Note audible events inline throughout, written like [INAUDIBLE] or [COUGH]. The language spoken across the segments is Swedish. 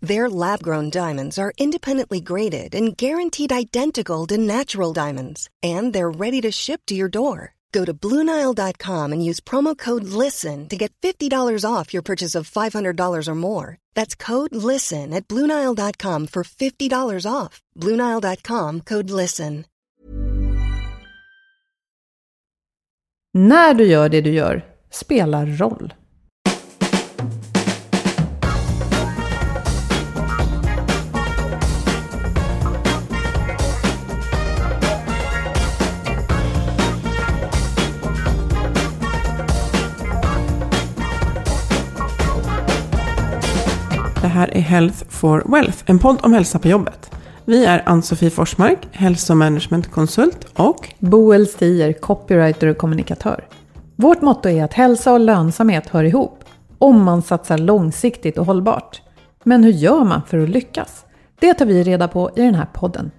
Their lab grown diamonds are independently graded and guaranteed identical to natural diamonds, and they're ready to ship to your door. Go to BlueNile.com and use promo code LISTEN to get $50 off your purchase of $500 or more. That's code LISTEN at BlueNile.com for $50 off. BlueNile.com code LISTEN. När du gör det du gör spelar roll. Här är Health for Wealth, en podd om hälsa på jobbet. Vi är Ann-Sofie Forsmark, hälsomanagementkonsult och Boel Stier, copywriter och kommunikatör. Vårt motto är att hälsa och lönsamhet hör ihop om man satsar långsiktigt och hållbart. Men hur gör man för att lyckas? Det tar vi reda på i den här podden.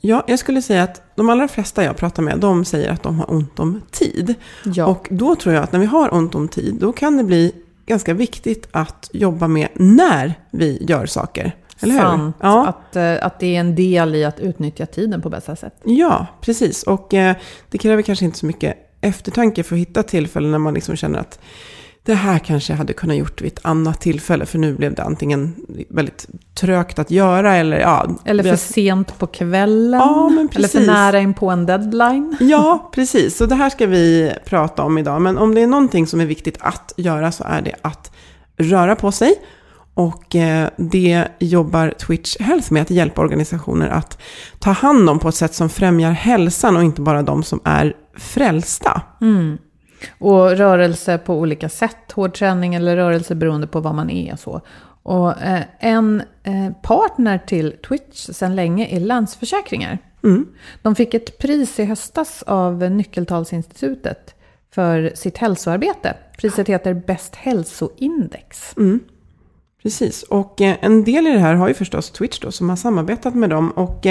Ja, jag skulle säga att de allra flesta jag pratar med, de säger att de har ont om tid. Ja. Och då tror jag att när vi har ont om tid, då kan det bli ganska viktigt att jobba med när vi gör saker. Eller hur? Sant. Ja. Att, eh, att det är en del i att utnyttja tiden på bästa sätt. Ja, precis. Och eh, det kräver kanske inte så mycket eftertanke för att hitta tillfällen när man liksom känner att det här kanske jag hade kunnat gjort vid ett annat tillfälle, för nu blev det antingen väldigt trögt att göra eller ja. Eller för har- sent på kvällen. Ja, men eller för precis. nära in på en deadline. [LAUGHS] Ja, precis. Så det här ska vi prata om idag. Men om det är någonting som är viktigt att göra så är det att röra på sig. Och eh, det jobbar Twitch Health med, att hjälpa organisationer att ta hand om på ett sätt som främjar hälsan och inte bara de som är frälsta. Och rörelse på olika sätt. Hård träning eller rörelse beroende på vad man är och så. Och eh, en eh, partner till Twitch sedan länge är Länsförsäkringar. De fick ett pris i höstas av Nyckeltalsinstitutet för sitt hälsoarbete. Priset heter Bäst hälsoindex. Precis, och eh, en del i det här har ju förstås Twitch då, som har samarbetat med dem. Och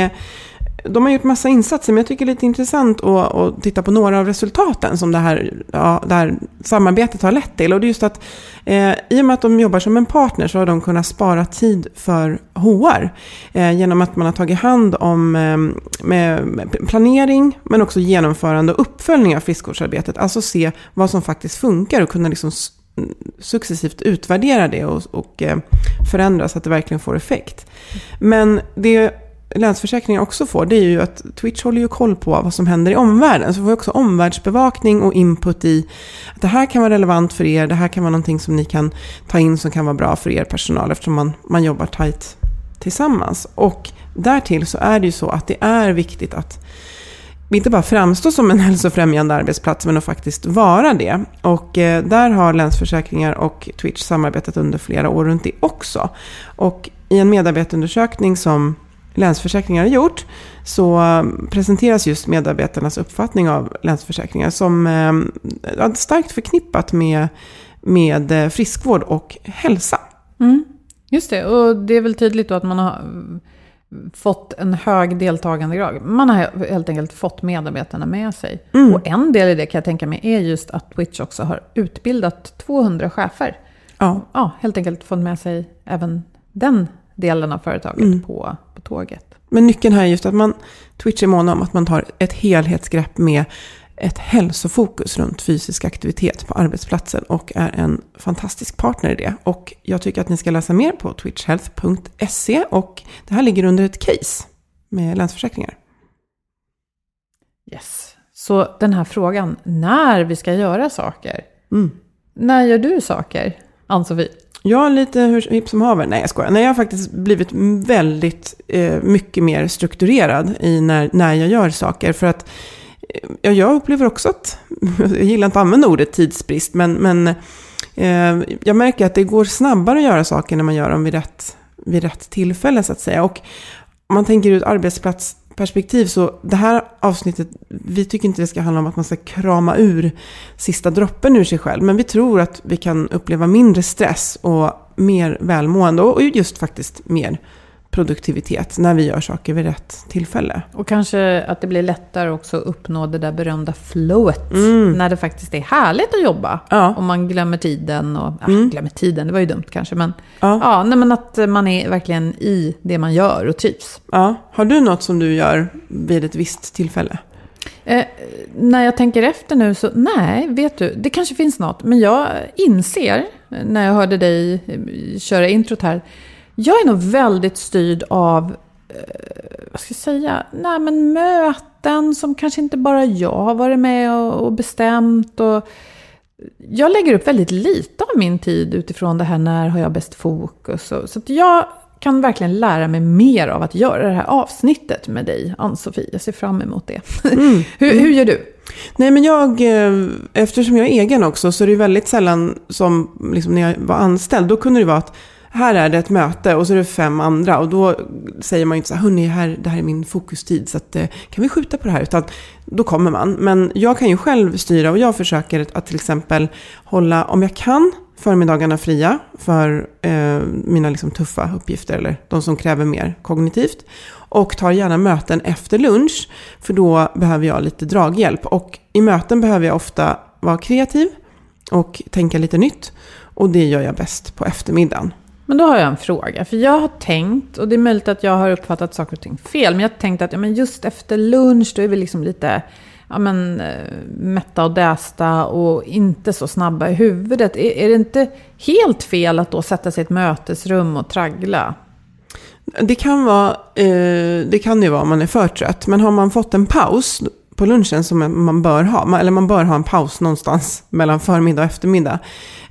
de har gjort massa insatser, men jag tycker det är lite intressant att, att titta på några av resultaten som det här, ja, det här samarbetet har lett till. Och det är just att eh, i och med att de jobbar som en partner så har de kunnat spara tid för HR. Eh, genom att man har tagit hand om eh, med, planering, men också genomförande och uppföljning av friskvårdsarbetet. Alltså se vad som faktiskt funkar och kunna liksom successivt utvärdera det och, och eh, förändra så att det verkligen får effekt. Men det Länsförsäkringar också får, det är ju att Twitch håller ju koll på vad som händer i omvärlden. Så får vi också omvärldsbevakning och input i att det här kan vara relevant för er, det här kan vara någonting som ni kan ta in som kan vara bra för er personal eftersom man, man jobbar tajt tillsammans. Och därtill så är det ju så att det är viktigt att inte bara framstå som en [LAUGHS] hälsofrämjande arbetsplats, men att faktiskt vara det. Och eh, där har Länsförsäkringar och Twitch samarbetat under flera år runt det också. Och i en medarbetarundersökning som Länsförsäkringar har gjort så eh, presenteras just medarbetarnas uppfattning av Länsförsäkringar som eh, ja, starkt förknippat med, med eh, friskvård och hälsa. Just det, och det är väl tydligt då att man har fått en hög deltagandegrad. Man har helt enkelt fått medarbetarna med sig. Och en del i det kan jag tänka mig är just att Twitch också har utbildat 200 chefer. Ja. Ja, helt enkelt fått med sig även den delen av företaget på, på tåget. Men nyckeln här är just att man, Twitch är måna om att man tar ett helhetsgrepp med ett hälsofokus runt fysisk aktivitet på arbetsplatsen och är en fantastisk partner i det. Och jag tycker att ni ska läsa mer på twitchhealth.se och det här ligger under ett case med Länsförsäkringar. Så den här frågan, när vi ska göra saker. När gör du saker, Ann-Sofie? Jag är lite hur hipp som haver. Nej, jag skojar. Nej, jag har faktiskt blivit väldigt eh, mycket mer strukturerad i när, när jag gör saker. För att eh, ja, jag upplever också att, [LAUGHS] jag gillar inte att använda ordet tidsbrist, men, men eh, jag märker att det går snabbare att göra saker när man gör dem vid rätt, vid rätt tillfälle, så att säga. Och om man tänker ut arbetsplats perspektiv så det här avsnittet, vi tycker inte det ska handla om att man ska krama ur sista droppen ur sig själv. Men vi tror att vi kan uppleva mindre stress och mer välmående och just faktiskt mer produktivitet när vi gör saker vid rätt tillfälle. Och kanske att det blir lättare också att uppnå det där berömda flowet. När det faktiskt är härligt att jobba. Ja. Om man glömmer tiden och... Ja, glömmer tiden, det var ju dumt kanske. Men, Ja. ja. nej, men att man är verkligen i det man gör och trivs. Ja. Har du något som du gör vid ett visst tillfälle? Eh, när jag tänker efter nu så, nej, vet du, det kanske finns något. Men jag inser, när jag hörde dig eh, köra introt här, jag är nog väldigt styrd av, eh, vad ska jag säga, nej men möten som kanske inte bara jag har varit med och, bestämt. Och jag lägger upp väldigt lite av min tid utifrån det här när har jag bäst fokus. Och, så att jag kan verkligen lära mig mer av att göra det här avsnittet med dig, Ann-Sofie. Jag ser fram emot det. [LAUGHS] hur, hur gör du? Nej, men jag, eh, eftersom jag är egen också, så är det väldigt sällan som liksom när jag var anställd, då kunde det vara att här är det ett möte och så är det fem andra och då säger man ju inte så här, hörni, här, det här är min fokustid så att, eh, kan vi skjuta på det här? Utan då kommer man. Men jag kan ju själv styra och jag försöker att till exempel hålla, om jag kan, förmiddagarna fria för eh, mina liksom tuffa uppgifter eller de som kräver mer kognitivt. Och tar gärna möten efter lunch för då behöver jag lite draghjälp. Och i möten behöver jag ofta vara kreativ och tänka lite nytt. Och det gör jag bäst på eftermiddagen. Men då har jag en fråga. För jag har tänkt, och det är möjligt att jag har uppfattat saker och ting fel, men jag har tänkt att ja, men just efter lunch, då är vi liksom lite ja, men, eh, mätta och dästa och inte så snabba i huvudet. Är, är det inte helt fel att då sätta sig i ett mötesrum och traggla? Det kan, vara, eh, det kan ju vara om man är för trött. Men har man fått en paus på lunchen som man bör ha, man- eller man bör ha en paus någonstans mellan förmiddag och eftermiddag.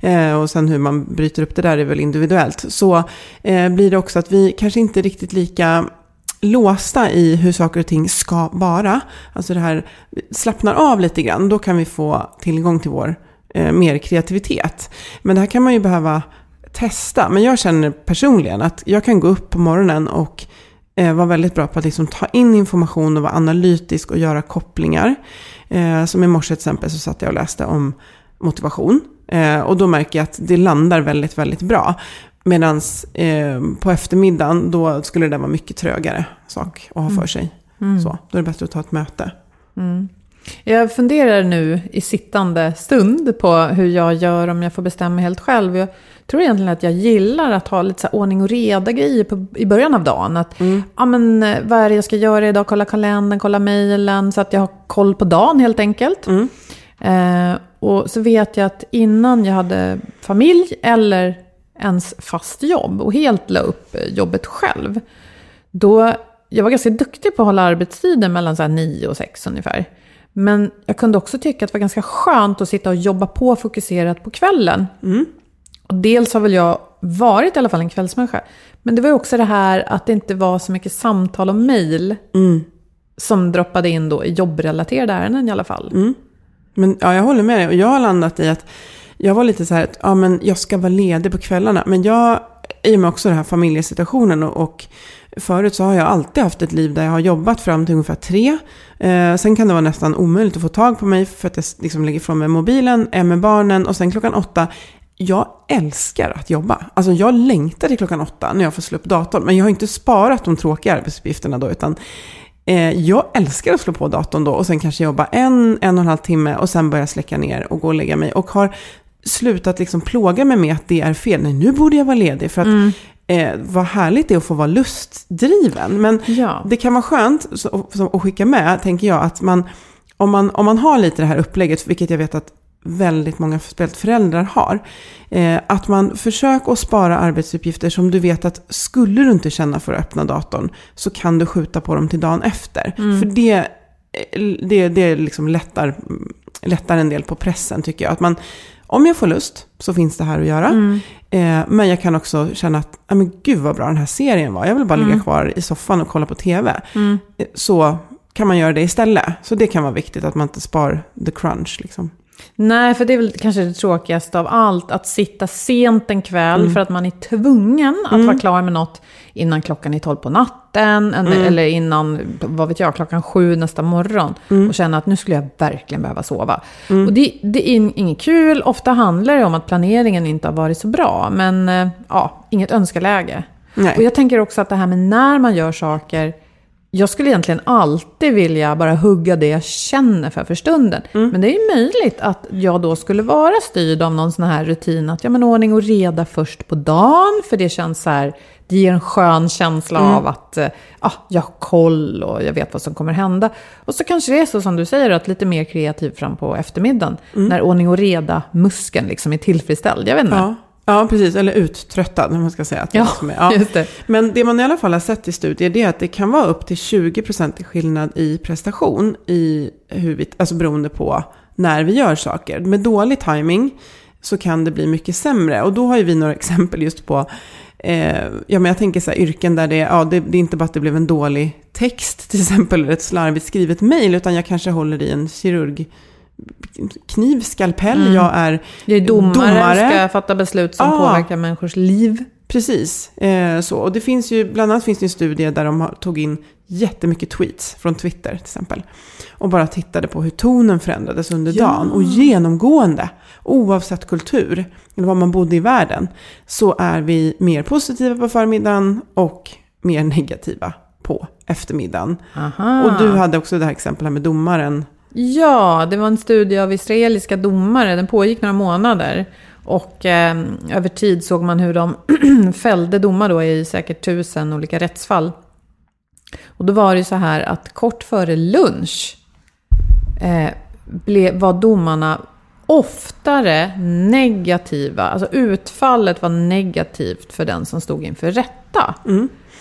Eh, och sen hur man bryter upp det där är väl individuellt. Så eh, blir det också att vi kanske inte är riktigt lika låsta i hur saker och ting ska vara. Alltså det här slappnar av lite grann, då kan vi få tillgång till vår eh, mer kreativitet. Men det här kan man ju behöva testa. Men jag känner personligen att jag kan gå upp på morgonen och eh, vara väldigt bra på att liksom ta in information och vara analytisk och göra kopplingar. Eh, som i morse till exempel så satt jag och läste om motivation. Eh, och då märker jag att det landar väldigt, väldigt bra. Medan på eftermiddagen då skulle det vara mycket trögare sak att ha för sig. Så, då är det bättre att ta ett möte. Jag funderar nu i sittande stund på hur jag gör om jag får bestämma helt själv. Jag tror egentligen att jag gillar att ha lite så ordning och reda grejer på, i början av dagen. Att, ja, men, eh, vad är det jag ska göra idag? Kolla kalendern, kolla mejlen. Så att jag har koll på dagen helt enkelt. Eh, och så vet jag att innan jag hade familj eller ens fast jobb och helt la upp eh, jobbet själv. Då, jag var ganska duktig på att hålla arbetstiden mellan så här 9 och 6 ungefär. Men jag kunde också tycka att det var ganska skönt att sitta och jobba på fokuserat på kvällen. Och dels har väl jag varit i alla fall en kvällsmänniska. Men det var ju också det här att det inte var så mycket samtal och mejl som droppade in då i jobbrelaterade ärenden i alla fall. Men ja, jag håller med dig. Och jag har landat i att jag var lite så här att ja, men jag ska vara ledig på kvällarna. Men jag, i och med också den här familjesituationen och, och förut så har jag alltid haft ett liv där jag har jobbat fram till ungefär tre. Eh, sen kan det vara nästan omöjligt att få tag på mig för att jag liksom lägger ifrån mig mobilen, är med barnen och sen klockan åtta jag älskar att jobba. Alltså jag längtar till klockan åtta när jag får slå upp datorn. Men jag har inte sparat de tråkiga arbetsuppgifterna då, utan eh, jag älskar att slå på datorn då och sen kanske jobba en, en och en halv timme och sen börja släcka ner och gå och lägga mig. Och har slutat liksom plåga mig med att det är fel. Nej, nu borde jag vara ledig. För att eh, vad härligt det är att få vara lustdriven. Men Ja. det kan vara skönt att skicka med, tänker jag, att man om, man, om man har lite det här upplägget, vilket jag vet att väldigt många speciellt föräldrar har, eh, att man försöker att spara arbetsuppgifter som du vet att skulle du inte känna för att öppna datorn så kan du skjuta på dem till dagen efter. För det eh, det, det liksom lättar, lättar en del på pressen tycker jag. Att man, om jag får lust så finns det här att göra. Mm. Eh, men jag kan också känna att, men gud vad bra den här serien var. Jag vill bara ligga Mm. kvar i soffan och kolla på tv. Eh, Så kan man göra det istället. Så det kan vara viktigt att man inte spar the crunch liksom. Nej, för det är väl kanske det tråkigaste av allt. Att sitta sent en kväll för att man är tvungen att vara klar med något innan klockan är tolv på natten. en- Eller innan, vad vet jag, klockan sju nästa morgon. Och känna att nu skulle jag verkligen behöva sova. Och det, det är in- inget kul. Ofta handlar det om att planeringen inte har varit så bra. Men eh, ja, inget önskeläge. Nej. Och jag tänker också att det här med när man gör saker jag skulle egentligen alltid vilja bara hugga det jag känner för för stunden. Men det är ju möjligt att jag då skulle vara styrd av någon sån här rutin att ja men ordning och reda först på dagen. För det känns så här, det ger en skön känsla av att eh, ja, jag har koll och jag vet vad som kommer hända. Och så kanske det är så som du säger, att lite mer kreativ fram på eftermiddagen. När ordning och reda-muskeln liksom är tillfredsställd. Jag vet inte. Ja. Ja, precis. Eller uttröttad, om man ska säga. Att det är Ja, det är- just det. Men det man i alla fall har sett i studier är att det kan vara upp till 20% i skillnad i prestation, i hur vi, alltså beroende på när vi gör saker. Med dålig timing så kan det bli mycket sämre. Och då har ju vi några [LAUGHS] exempel just på, eh, ja men jag tänker så här yrken där det, ja, det, det är inte bara att det blev en dålig text till exempel, eller ett slarvigt skrivet mejl, utan jag kanske håller i en kirurg kniv, skalpell, jag är Det är domare, domare. ska fatta beslut som Ja. påverkar människors liv. Precis, eh, så. Och det finns ju, bland annat finns det en studie där de tog in jättemycket tweets från Twitter till exempel. Och bara tittade på hur tonen förändrades under Ja. dagen. Och genomgående, oavsett kultur, eller var man bodde i världen, så är vi mer positiva på förmiddagen och mer [LAUGHS] negativa på eftermiddagen. Aha. Och du hade också det här exemplet med domaren. Ja, det var en studie av israeliska domare. Den pågick några månader. Och eh, över tid såg man hur de [CLEARS THROAT] fällde domar då i säkert tusen olika rättsfall. Och då var det så här att kort före lunch eh, ble, var domarna oftare negativa. Alltså utfallet var negativt för den som stod inför rätta.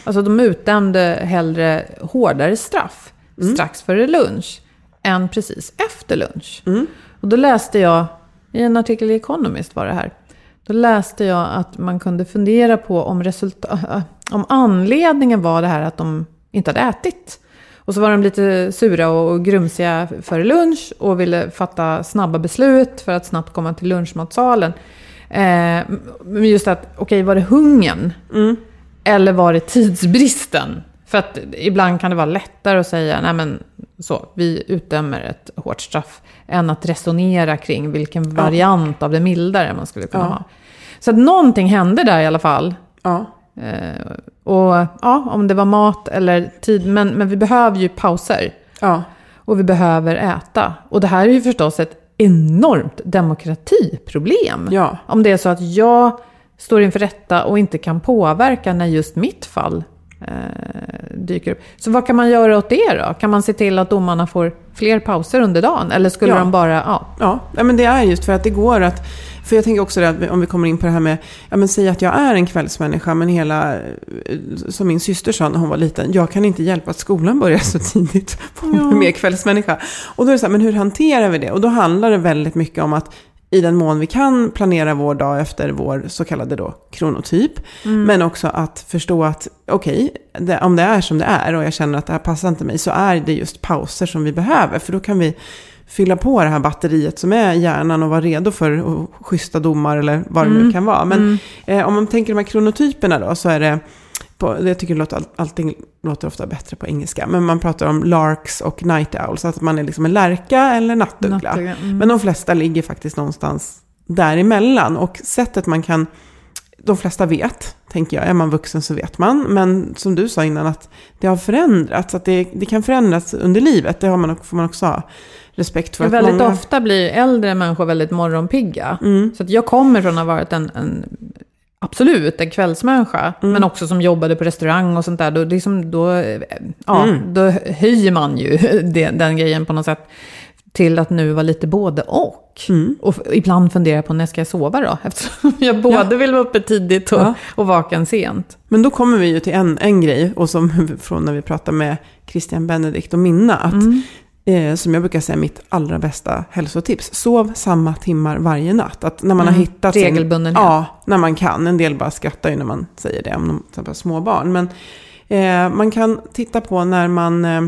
Alltså de utdömde hellre hårdare straff strax före lunch än precis efter lunch. Och då läste jag, i en artikel i Economist var det här, då läste jag att man kunde fundera på om, resulta- om anledningen var det här att de inte hade ätit. Och så var de lite sura och grumsiga före lunch och ville fatta snabba beslut för att snabbt komma till lunchmatsalen. Eh, men just att, okej, var det hungern? Eller var det tidsbristen? För att ibland kan det vara lättare att säga, nej men så, vi utdömer ett hårt straff, än att resonera kring vilken variant av det mildare man skulle kunna Ja. ha. Så att någonting hände där i alla fall. Ja, Eh, och ja, om det var mat eller tid, men, men vi behöver ju pauser. ja, Och vi behöver äta. Och det här är ju förstås ett enormt demokratiproblem. Ja. Om det är så att jag står inför rätta och inte kan påverka när just mitt fall eh, dyker upp. Så vad kan man göra åt det då? Kan man se till att domarna får fler pauser under dagen? Eller skulle Ja. de bara, ja, Ja, men det är just för att det går att... För jag tänker också det att om vi kommer in på det här med, ja men säg att jag är en kvällsmänniska men hela, eh, som min syster sa när hon var liten, jag kan inte hjälpa att skolan börjar så tidigt. För hon är mer kvällsmänniska. Och då är det så här, men hur hanterar vi det? Och då handlar det väldigt mycket om att i den mån vi kan planera vår dag efter vår så kallade då kronotyp. Men också att förstå att okej, det, om det är som det är och jag känner att det här passar inte mig så är det just pauser som vi behöver. För då kan vi fylla på det här batteriet som är hjärnan och vara redo för schyssta domar eller vad det nu kan vara. Men eh, om man tänker de här kronotyperna då så är det, på, jag tycker låter, all- allting låter ofta bättre på engelska, men man pratar om larks och night owls, att man är liksom en lärka eller nattuggla. Nattuggla, mm. Men de flesta ligger faktiskt någonstans däremellan och sättet man kan, de flesta vet, tänker jag, är man vuxen så vet man, men som du sa innan att det har förändrats, att det, det kan förändras under livet, det har man, får man också ha respekt för. Att väldigt många- ofta blir äldre människor väldigt morgonpigga. Mm. Så att jag kommer från att ha varit en, en absolut en kvällsmänniska, Mm. men också som jobbade på restaurang och sånt där. Då, liksom, då, ja, Mm. då höjer man ju [LAUGHS] det, den grejen på något sätt till att nu vara lite både och. Mm. Och ibland fundera på när ska jag sova då? [LAUGHS] Eftersom jag både vill vara uppe tidigt och, Ja. och vaken sent. Men då kommer vi ju till en, en grej, och som [LAUGHS] från när vi pratar med Christian Benedikt och Minna, att eh, som jag brukar säga mitt allra bästa hälsotips. Sov samma timmar varje natt. Att när man har Mm, hittat regelbundenhet. Sin, ja, när man kan. En del bara skrattar ju när man säger det om de exempel små barn. Men eh, man kan titta på när man, eh,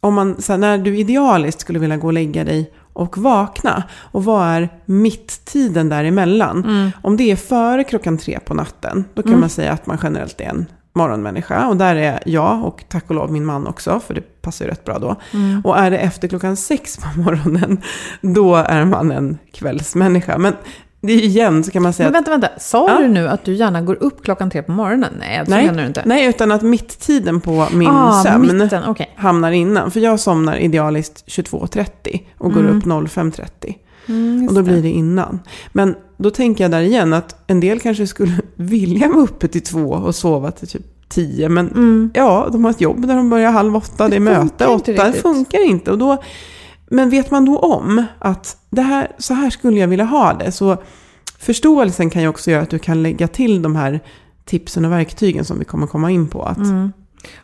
om man, här, när du idealiskt skulle vilja gå och lägga dig och vakna. Och vad är mitttiden däremellan? Mm. Om det är före klockan tre på natten, då kan man säga att man generellt är en morgonmänniska. Och där är jag och tack och lov min man också, för det passar ju rätt bra då. Mm. Och är det efter klockan sex på morgonen, då är man en kvällsmänniska. Men det är igen så kan man säga Men vänta, vänta. Sa Ja. du nu att du gärna går upp klockan tre på morgonen? Nej, så Nej, menar du inte. nej, utan att mitttiden på min ah, sömn Mitten, okej. hamnar innan. För jag somnar idealiskt 22.30 och går upp 05.30. Mm, Och då blir det innan. Men då tänker jag där igen att en del kanske skulle [LAUGHS] vilja vara uppe till två och sova till typ tio. Men Mm. ja, de har ett jobb där de börjar halv åtta, det är möte åtta. Det funkar inte. Och då, men vet man då om att det här, så här skulle jag vilja ha det. Så förståelsen kan ju också göra att du kan lägga till de här tipsen och verktygen som vi kommer komma in på. Att, Mm.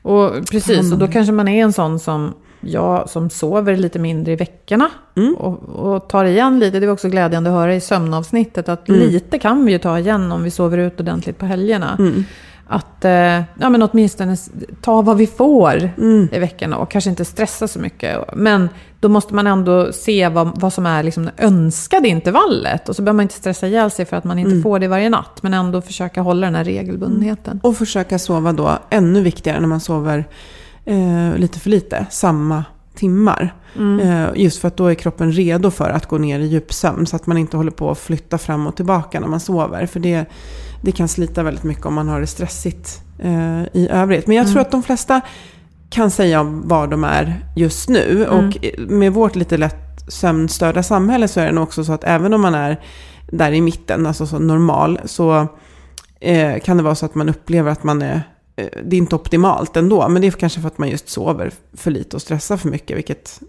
Och precis, och då kanske man är en sån som jag som sover lite mindre i veckorna Mm. och, och tar igen lite. Det var också glädjande att höra i sömnavsnittet att Mm. lite kan vi ju ta igen om vi sover ut ordentligt på helgerna. Mm. Att eh, ja, men åtminstone ta vad vi får Mm. i veckorna och kanske inte stressa så mycket. Men då måste man ändå se vad, vad som är liksom det önskade intervallet. Och så behöver man inte stressa ihjäl sig för att man inte Mm. får det varje natt. Men ändå försöka hålla den här regelbundenheten. Och försöka sova då ännu viktigare när man sover eh, lite för lite, samma timmar. Eh, just för att då är kroppen redo för att gå ner i djupsömn. Så att man inte håller på att flytta fram och tillbaka när man sover. För det, det kan slita väldigt mycket om man har det stressigt eh, i övrigt. Men jag tror att de flesta kan säga var de är just nu. Och med vårt lite lätt sömnstörda samhälle så är det nog också så att även om man är där i mitten, alltså så normal, så eh, kan det vara så att man upplever att man är det är inte optimalt ändå, men det är kanske för att man just sover för lite och stressar för mycket, vilket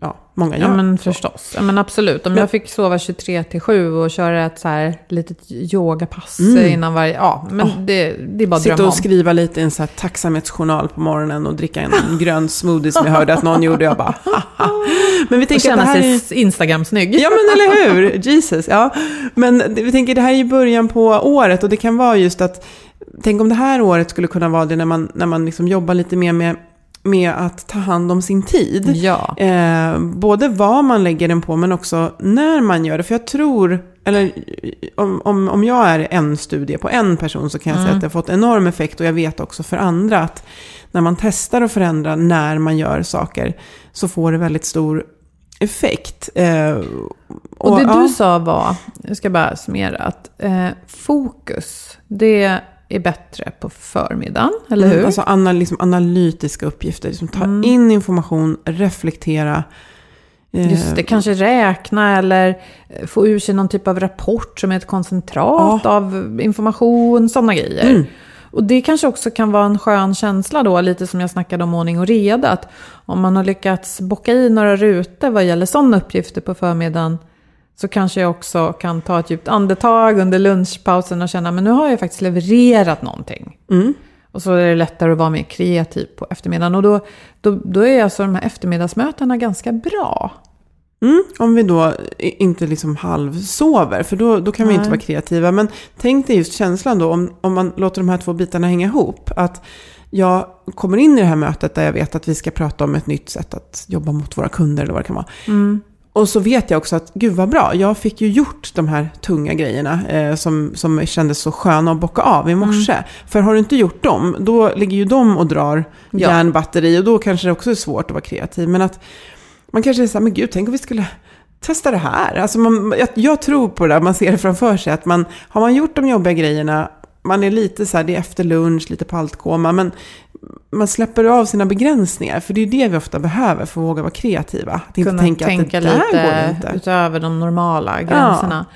ja, många gör. Ja men förstås. Ja, men absolut. Om Men- jag fick sova 23 till 7 och köra ett så här litet yogapass Mm. innan varje... Ja, men Ja. det, det är bara att Sitta och om. skriva lite i en så här tacksamhetsjournal på morgonen och dricka en [LAUGHS] grön smoothie som jag hörde att någon gjorde. Jag bara, haha. [LAUGHS] Men vi Och tänker att det känna här är... sig Instagram-snygg. Ja men eller hur, [LAUGHS] Jesus. Ja. Men vi tänker det här är ju början på året och det kan vara just att, tänk om det här året skulle kunna vara det när man, när man liksom jobbar lite mer med, med att ta hand om sin tid. Ja. Eh, både vad man lägger den på men också när man gör det. För jag tror, eller om, om, om jag är en studie på en person så kan jag säga att det har fått enorm effekt. Och jag vet också för andra att när man testar att förändra när man gör saker så får det väldigt stor effekt. Eh, Och det ja, du sa var, jag ska bara summera, att eh, fokus, det är bättre på förmiddagen, eller hur? Mm, Alltså anal, liksom analytiska uppgifter. Liksom ta Mm. in information, reflektera. eh, Just det, kanske räkna eller eh, få ur sig någon typ av rapport som är ett koncentrat av information, sådana grejer. Mm. Och det kanske också kan vara en skön känsla då, lite som jag snackade om ordning och reda. Att om man har lyckats bocka i några rutor vad gäller sådana uppgifter på förmiddagen så kanske jag också kan ta ett djupt andetag under lunchpausen och känna men nu har jag faktiskt levererat någonting. Mm. Och så är det lättare att vara mer kreativ på eftermiddagen. Och då, då, då är alltså de här eftermiddagsmötena ganska bra. Mm, om vi då inte liksom halvsover, för då, då kan vi inte Nej. vara kreativa. Men tänk dig just känslan då, om, om man låter de här två bitarna hänga ihop. Att jag kommer in i det här mötet där jag vet att vi ska prata om ett nytt sätt att jobba mot våra kunder eller vad det kan vara. Och så vet jag också att, gud vad bra, jag fick ju gjort de här tunga grejerna eh, som, som kändes så sköna att bocka av i morse. För har du inte gjort dem, då ligger ju de och drar Ja. järnbatteri och då kanske det också är svårt att vara kreativ. Men att man kanske är så här, men gud, tänk om vi skulle testa det här. Alltså man, jag, jag tror på det där, man ser det framför sig. Att man, har man gjort de jobbiga grejerna, man är lite så här, det är efter lunch, lite paltkoma, men man släpper av sina begränsningar. För det är det vi ofta behöver för att våga vara kreativa. Att inte kunna tänka, tänka att det där går inte. utöver de normala gränserna.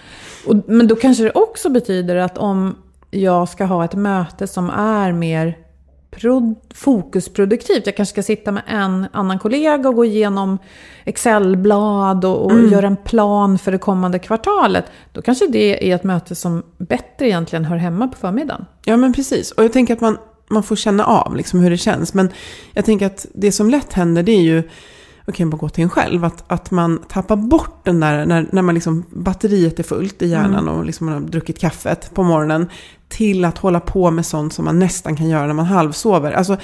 Och, men då kanske det också betyder att om jag ska ha ett möte som är mer pro, fokusproduktivt, jag kanske ska sitta med en annan kollega och gå igenom Excelblad och, och Mm. göra en plan för det kommande kvartalet, då kanske det är ett möte som bättre egentligen hör hemma på förmiddagen. Ja, men precis. Och jag tänker att man, man får känna av liksom hur det känns. Men jag tänker att det som lätt händer det är ju, då kan bara gå till en själv. Att, att man tappar bort den där, när, när man liksom, batteriet är fullt i hjärnan och liksom man har druckit kaffet på morgonen. Till att hålla på med sånt som man nästan kan göra när man halvsover. Alltså,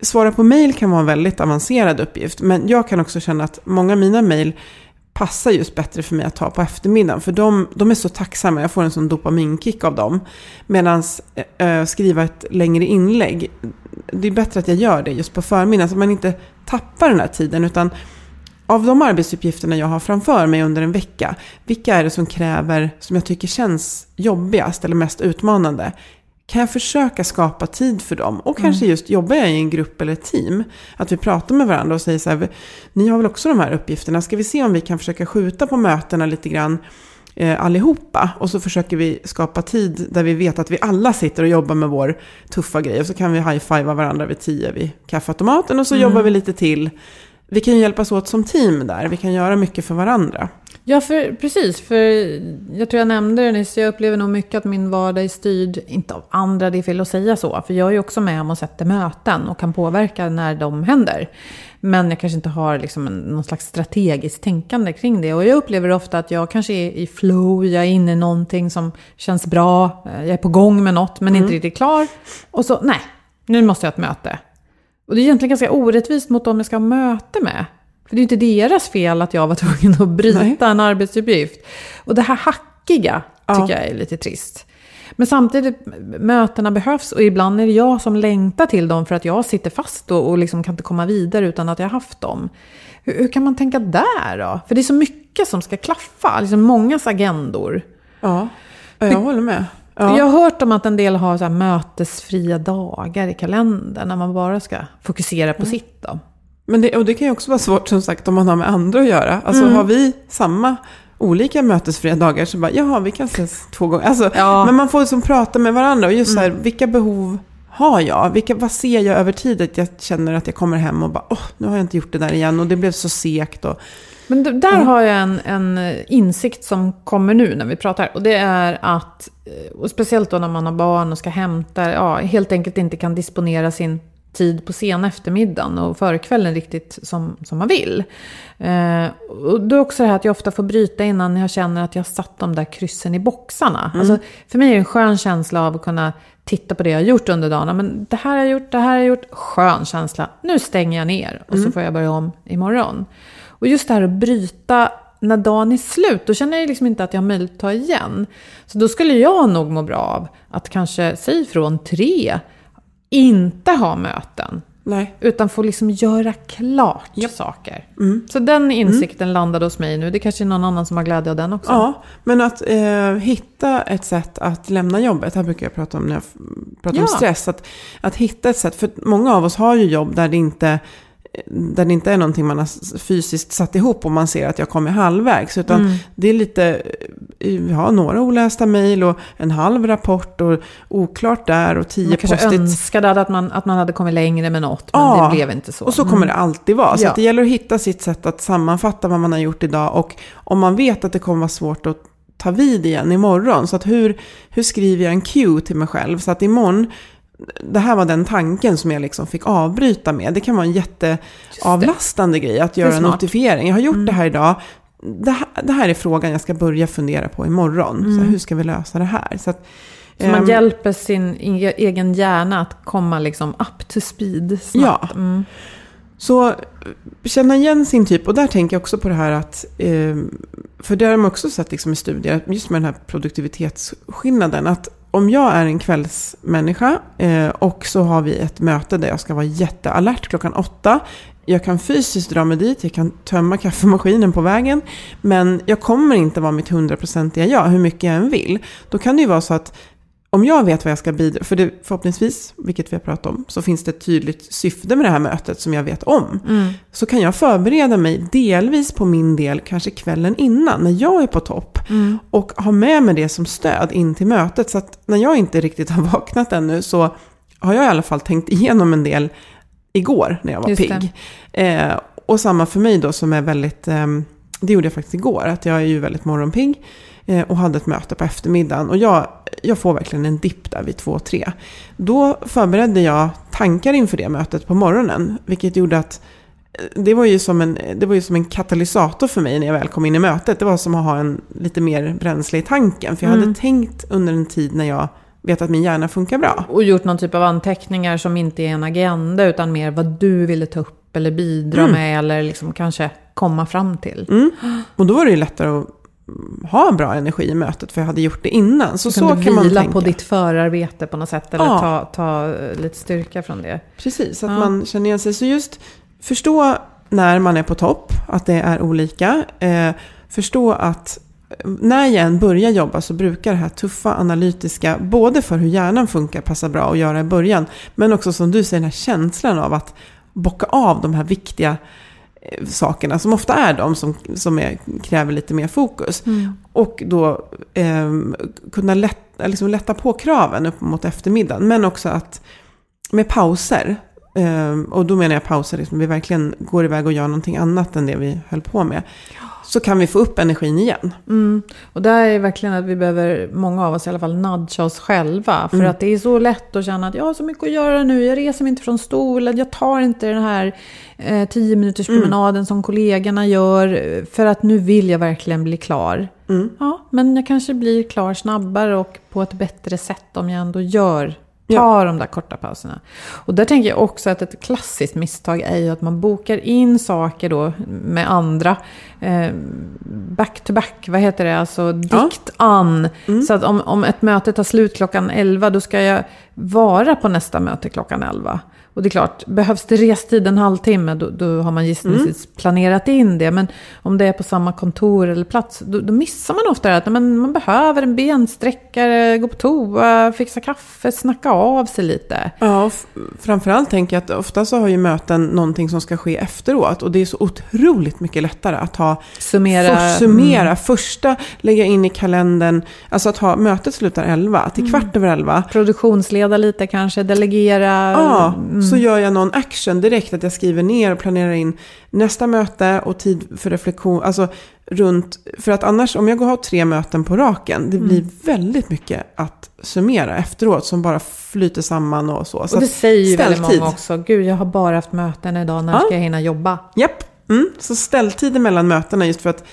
svara på mail kan vara en väldigt avancerad uppgift. Men jag kan också känna att många av mina mail passar just bättre för mig att ta på eftermiddagen. För de, de är så tacksamma, jag får en sån dopaminkick av dem. Medan äh, eh, eh, skriva ett längre inlägg, det är bättre att jag gör det just på förmiddagen. Så att man inte tappar den här tiden. Utan av de arbetsuppgifterna jag har framför mig under en vecka, vilka är det som kräver, som jag tycker känns jobbigast eller mest utmanande? Kan jag försöka skapa tid för dem? Och kanske mm. just jobbar jag i en grupp eller ett team. Att vi pratar med varandra och säger så här, ni har väl också de här uppgifterna, ska vi se om vi kan försöka skjuta på mötena lite grann eh, allihopa. Och så försöker vi skapa tid där vi vet att vi alla sitter och jobbar med vår tuffa grej. Och så kan vi high-fivea varandra vid tio vid kaffeautomaten och så mm. jobbar vi lite till. Vi kan ju hjälpas åt som team där, vi kan göra mycket för varandra. Ja, för, precis. För jag tror jag nämnde det nyss. Jag upplever nog mycket att min vardag är styrd, inte av andra, det är fel att säga så. För jag är ju också med om att sätta möten och kan påverka när de händer. Men jag kanske inte har liksom en, någon slags strategiskt tänkande kring det. Och jag upplever ofta att jag kanske är i flow, jag är inne i någonting som känns bra, jag är på gång med något men mm. inte riktigt klar. Och så, nej, nu måste jag ha ett möte. Och det är egentligen ganska orättvist mot dem jag ska ha möte med. För det är inte deras fel att jag var [LAUGHS] tvungen att bryta Nej. en arbetsuppgift. Och det här hackiga tycker ja. jag är lite trist. Men samtidigt, mötena behövs och ibland är det jag som längtar till dem för att jag sitter fast och, och liksom kan inte komma vidare utan att jag haft dem. Hur, hur, kan man tänka där då? För det är så mycket som ska klaffa, liksom mångas agendor. Ja, jag håller med. Ja. Jag har hört om att en del har så mötesfria dagar i kalendern när man bara ska fokusera på mm. sitt. Då. Men det, och det kan ju också vara svårt som sagt om man har med andra att göra. Alltså mm. har vi samma olika mötesfria dagar så bara, jaha vi kan ses två gånger. Alltså, ja. Men man får liksom prata med varandra och just så här, mm. vilka behov har jag? Vilka, vad ser jag över tid? Att jag känner att jag kommer hem och bara, åh, nu har jag inte gjort det där igen och det blev så segt. Och, men där har jag en, en insikt som kommer nu när vi pratar. Och det är att, eh, och speciellt då när man har barn och ska hämta, ja, helt enkelt inte kan disponera sin tid på sen eftermiddagen och förkvällen riktigt som, som man vill. Eh, och då är också det här att jag ofta får bryta innan jag känner att jag har satt de där kryssen i boxarna. Mm. Alltså, för mig är det en skön känsla av att kunna titta på det jag har gjort under dagen. Men det här har jag gjort, det här har jag gjort. Skön känsla. Nu stänger jag ner och mm. så får jag börja om imorgon. Och just det här att bryta när dagen är slut, då känner jag liksom inte att jag har möjlighet att ta igen. Så då skulle jag nog må bra av att kanske, säg från tre, inte ha möten. Nej. Utan få liksom göra klart yep. saker. Mm. Så den insikten mm. landade hos mig nu. Det kanske är någon annan som har glädje av den också. Ja, men att eh, hitta ett sätt att lämna jobbet. Här brukar jag prata om när jag pratar ja. om stress. Att, att hitta ett sätt. För många av oss har ju jobb där det inte där det inte är någonting man har fysiskt satt ihop och man ser att jag kommer halvvägs. Utan mm. det är lite, vi har några olästa mejl och en halv rapport och oklart där och tio postit. Man kanske önskade att man, att man hade kommit längre med något, men ja, det blev inte så. och så kommer mm. det alltid vara. Så ja. det gäller att hitta sitt sätt att sammanfatta vad man har gjort idag. Och om man vet att det kommer vara svårt att ta vid igen imorgon. Så att hur, hur skriver jag en cue till mig själv? Så att imorgon det här var den tanken som jag liksom fick avbryta med. Det kan vara en jätteavlastande grej att göra en notifiering. Jag har gjort mm. det här idag. Det här, det här, är frågan jag ska börja fundera på imorgon. Mm. Så hur ska vi lösa det här? Så, att, så man um, hjälper sin egen hjärna att komma liksom up to speed snabbt. Ja. Mm. Så känna igen sin typ. Och där tänker jag också på det här att, eh, för det har man också sett liksom i studier, just med den här produktivitetsskillnaden. Att om jag är en kvällsmänniska eh, och så har vi ett möte där jag ska vara jättealert klockan åtta. Jag kan fysiskt dra mig dit, jag kan tömma kaffemaskinen på vägen. Men jag kommer inte vara mitt hundraprocentiga jag, hur mycket jag än vill. Då kan det ju vara så att om jag vet vad jag ska bidra, för det, förhoppningsvis, vilket vi har pratat om, så finns det ett tydligt syfte med det här mötet som jag vet om. Mm. Så kan jag förbereda mig delvis på min del, kanske kvällen innan, när jag är på topp. Mm. Och ha med mig det som stöd in till mötet. Så att när jag inte riktigt [LAUGHS] har vaknat ännu så har jag i alla fall tänkt igenom en del igår när jag var Just pigg. Eh, och samma för mig då som är väldigt, eh, det gjorde jag faktiskt igår, att jag är ju väldigt morgonpigg. Eh, och hade ett möte på eftermiddagen. Och jag, jag får verkligen en dipp där vid två, tre. Då förberedde jag tankar inför det mötet på morgonen. Vilket gjorde att det var, ju som en, det var ju som en katalysator för mig när jag väl kom in i mötet. Det var som att ha en lite mer bränsle i tanken. För jag Mm. hade tänkt under en tid när jag vet att min hjärna funkar bra. Och gjort någon typ av anteckningar som inte är en agenda utan mer vad du ville ta upp eller bidra med eller liksom kanske komma fram till. Mm. Och då var det ju lättare att ha bra energi i mötet för jag hade gjort det innan. Så, Så, så kan du kan man vila tänka. på ditt förarbete på något sätt eller Ja. ta, ta lite styrka från det. Precis, så att Ja. man känner igen sig. Så just förstå när man är på topp, att det är olika. Eh, förstå att eh, när jag än börjar jobba så brukar det här tuffa analytiska, både för hur hjärnan funkar, passa bra att göra i början. Men också som du säger, den här känslan av att bocka av de här viktiga sakerna som ofta är de som, som är, kräver lite mer fokus. Och då eh, kunna lätt, liksom lätta på kraven upp mot eftermiddagen. Men också att med pauser. Eh, och då menar jag pauser, liksom, vi verkligen går iväg och gör någonting annat än det vi höll på med. Så kan vi få upp energin igen. Mm. Och där är verkligen att vi behöver, många av oss i alla fall, nudga oss själva. För att det är så lätt att känna att jag har så mycket att göra nu, jag reser mig inte från stolen, jag tar inte den här eh, 10 minuters promenaden som kollegorna gör, eh, för att nu vill jag verkligen bli klar. Mm. Ja, men jag kanske blir klar snabbare och på ett bättre sätt om jag ändå gör tar Ja. de där korta pauserna. Och där tänker jag också att ett klassiskt misstag är ju att man bokar in saker då med andra. Eh, back to back, vad heter det? Alltså dikt an. Så att om, om ett möte tar slut klockan 11 då ska jag vara på nästa möte klockan 11. Och det är klart, behövs det restid en halvtimme då, då har man gissningsvis planerat in det. Men om det är på samma kontor eller plats då, då missar man ofta att men man behöver en bensträckare, gå på toa, fixa kaffe, snacka av sig lite. Ja, framförallt tänker jag att ofta så har ju möten någonting som ska ske efteråt. Och det är så otroligt mycket lättare att ha Summera. För, summera. Första, lägga in i kalendern. Alltså att ha mötet slutar 11 till kvart över 11. Produktionsleda lite kanske, delegera. Ja, Mm. Så gör jag någon action direkt. Att jag skriver ner och planerar in nästa möte och tid för reflektion. Alltså runt, för att annars om jag går och har tre möten på raken. Det blir Mm. väldigt mycket att summera efteråt som bara flyter samman och så. så Och det säger ju väldigt många också. Gud, jag har bara haft möten idag. När Ja. ska jag hinna jobba? Japp, mm. så ställtider mellan mötena just för att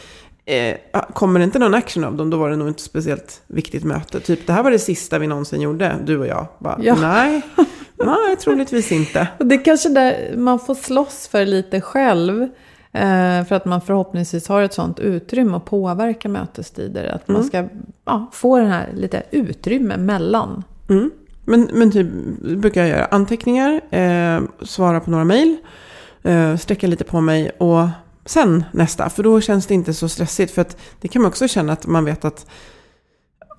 eh, kommer det inte någon action av dem då var det nog inte speciellt viktigt möte. Typ det här var det sista vi någonsin gjorde, du och jag. Bara, Ja. Nej, [LAUGHS] [LAUGHS] nej, troligtvis inte. Och det är kanske där man får slåss för lite själv. Eh, för att man förhoppningsvis har ett sånt utrymme att påverka mötestider. Att man ska ja, få den här lite utrymme mellan. Mm. Men, men typ, brukar jag göra anteckningar, eh, svara på några mejl, eh, sträcka lite på mig och sen nästa. För då känns det inte så stressigt. För att det kan man också känna att man vet att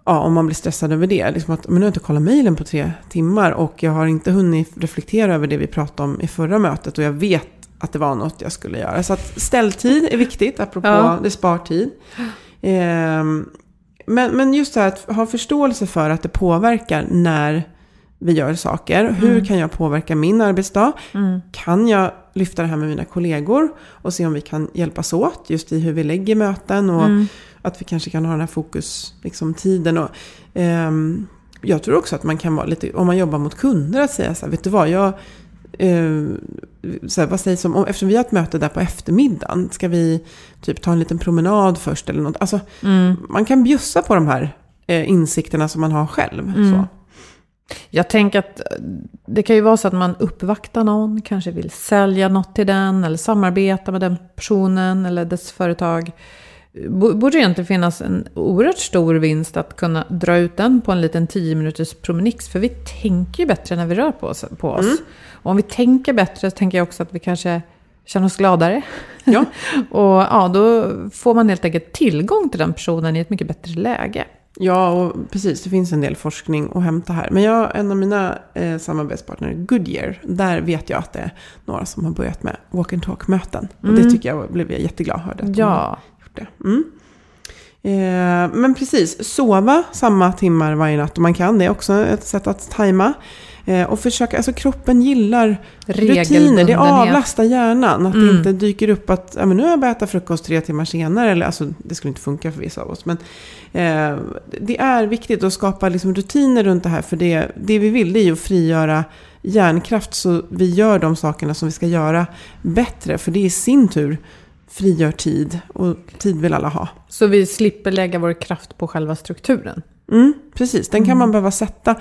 ja, om man blir stressad över det. Liksom att men nu har jag inte kollat mejlen på tre timmar och jag har inte hunnit reflektera över det vi pratade om i förra mötet och jag vet att det var något jag skulle göra. Så att ställtid är viktigt, apropå Ja. det spar tid. Ehm, men, men just det här att ha förståelse för att det påverkar när vi gör saker. Hur kan jag påverka min arbetsdag? Kan jag lyfta det här med mina kollegor och se om vi kan hjälpas åt just i hur vi lägger möten och att vi kanske kan ha den här fokus, liksom tiden. Och, ehm, jag tror också att man kan vara lite, om man jobbar mot kunder, att säga så här, vet du vad, jag eh, så här, vad sägs om, om, eftersom vi har ett möte där på eftermiddagen, ska vi typ ta en liten promenad först eller något? Alltså, man kan bjussa på de här eh, insikterna som man har själv. Så. Jag tänker att eh, det kan ju vara så att man uppvaktar någon, kanske vill sälja något till den eller samarbeta med den personen eller dess företag. Bo- Borde inte finnas en oerhört stor vinst att kunna dra ut den på en liten 10 minuters promenix? För vi tänker ju bättre när vi rör på oss. På oss. Och om vi tänker bättre så tänker jag också att vi kanske känner oss gladare. Ja. [LAUGHS] och ja, då får man helt enkelt tillgång till den personen i ett mycket bättre läge. Ja, och precis. Det finns en del forskning att hämta här. Men jag, en av mina eh, samarbetspartner, Goodyear, där vet jag att det är några som har börjat med walk and talk-möten. Och det tycker jag blev jag jätteglad hörde. Ja, gjort det. Mm. Eh, men precis, sova samma timmar varje natt om man kan. Det är också ett sätt att tajma. Eh, och försöka, alltså kroppen gillar rutiner, det avlastar hjärnan. Att Mm. det inte dyker upp att ja, men nu har jag börjat äta frukost tre timmar senare. Eller, alltså, det skulle inte funka för vissa av oss. Men eh, det är viktigt att skapa liksom, rutiner runt det här. För det, det vi vill det är ju att frigöra hjärnkraft så vi gör de sakerna som vi ska göra bättre. För det i sin tur frigör tid. Och tid vill alla ha. Så vi slipper lägga vår kraft på själva strukturen. Mm, precis, den kan man behöva sätta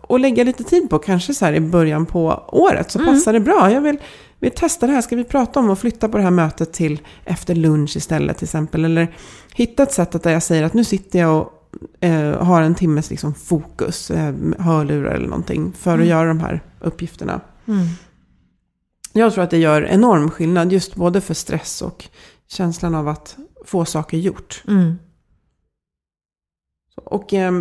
och lägga lite tid på. Kanske så här i början på året så passar det bra. Jag vill, vill testa det här. Ska vi prata om att flytta på det här mötet till efter lunch istället till exempel. Eller hitta ett sätt att där jag säger att nu sitter jag och eh, har en timmes liksom, fokus, eh, hörlurar eller någonting. För att göra de här uppgifterna. Jag tror att det gör enorm skillnad just både för stress och känslan av att få saker gjort. Mm. Och eh,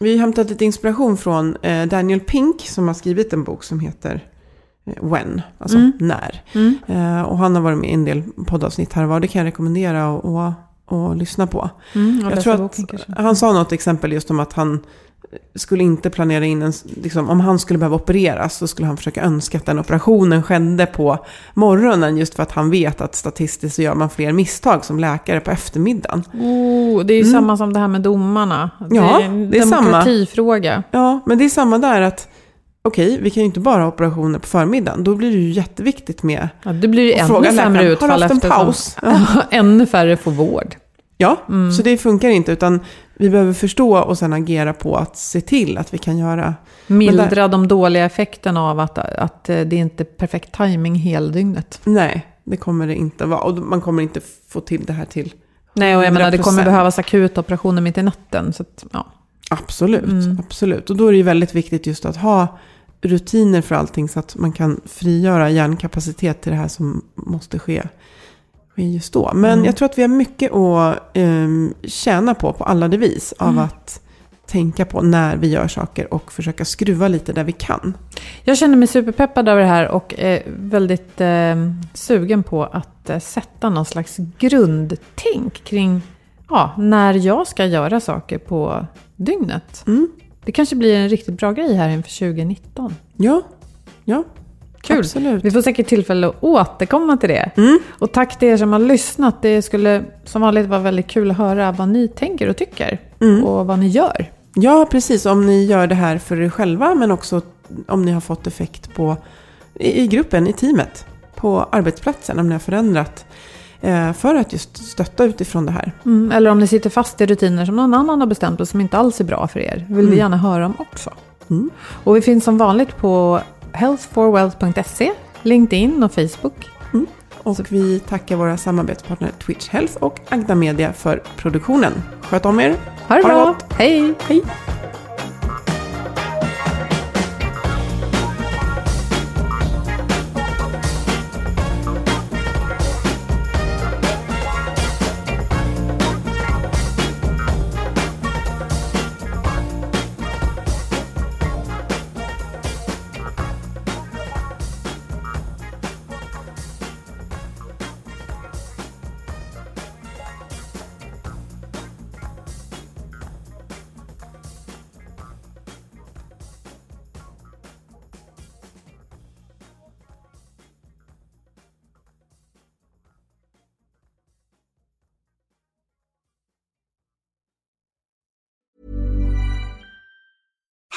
vi har hämtat lite inspiration från eh, Daniel Pink som har skrivit en bok som heter eh, When, alltså Mm. när. Mm. Eh, och han har varit med i en del poddavsnitt här och var. Det kan jag rekommendera och, och, och lyssna på. Mm, Jag tror boken att kanske. han sa något exempel just om att han skulle inte planera in en, liksom, om han skulle behöva opereras så skulle han försöka önska att den operationen skedde på morgonen just för att han vet att statistiskt så gör man fler misstag som läkare på eftermiddagen. Oh, det är ju Mm. samma som det här med domarna. Ja, en det är samma. demokratifråga. Ja, men det är samma där att okej, vi kan ju inte bara ha operationer på förmiddagen. Då blir det ju jätteviktigt med Ja, det blir ju ännu fråga sämre läkaren, har utfall du haft en paus? Ja. [LAUGHS] ännu färre får vård. Ja, Mm. så det funkar inte. Utan vi behöver förstå och sen agera på att se till att vi kan göra... Mildra de dåliga effekterna av att, att eh, det inte är perfekt timing heldygnet. Nej, det kommer det inte vara. Och man kommer inte få till det här till Nej, och jag menar det kommer 100%. behövas akuta operationer mitt i natten. Så att, ja. Absolut, Mm. absolut. Och då är det ju väldigt viktigt just att ha rutiner för allting så att man kan frigöra hjärnkapacitet till det här som måste ske just då. Men Mm. jag tror att vi har mycket att um, tjäna på, på alla vis, av Mm. att tänka på när vi gör saker och försöka skruva lite där vi kan. Jag känner mig superpeppad över det här och är väldigt eh, sugen på att eh, sätta någon slags grundtänk kring ja, när jag ska göra saker på dygnet. Mm. Det kanske blir en riktigt bra grej här inför 2019. Ja, ja. Kul. Absolut. Vi får säkert tillfälle att återkomma till det. Mm. Och tack till er som har lyssnat. Det skulle som vanligt vara väldigt kul att höra vad ni tänker och tycker. Mm. Och vad ni gör. Ja, precis. Om ni gör det här för er själva, men också om ni har fått effekt på, i, i gruppen, i teamet, på arbetsplatsen, om ni har förändrat eh, för att just stötta utifrån det här. Mm, eller om ni sitter fast i rutiner som någon annan har bestämt och som inte alls är bra för er. vill vi Mm. gärna höra om också. Mm. Och vi finns som vanligt på healthforwealth.se, LinkedIn och Facebook. Och vi tackar våra samarbetspartner Twitch Health och Agda Media för produktionen. Sköt om er! Ha det Ha bra! Hej! Hej!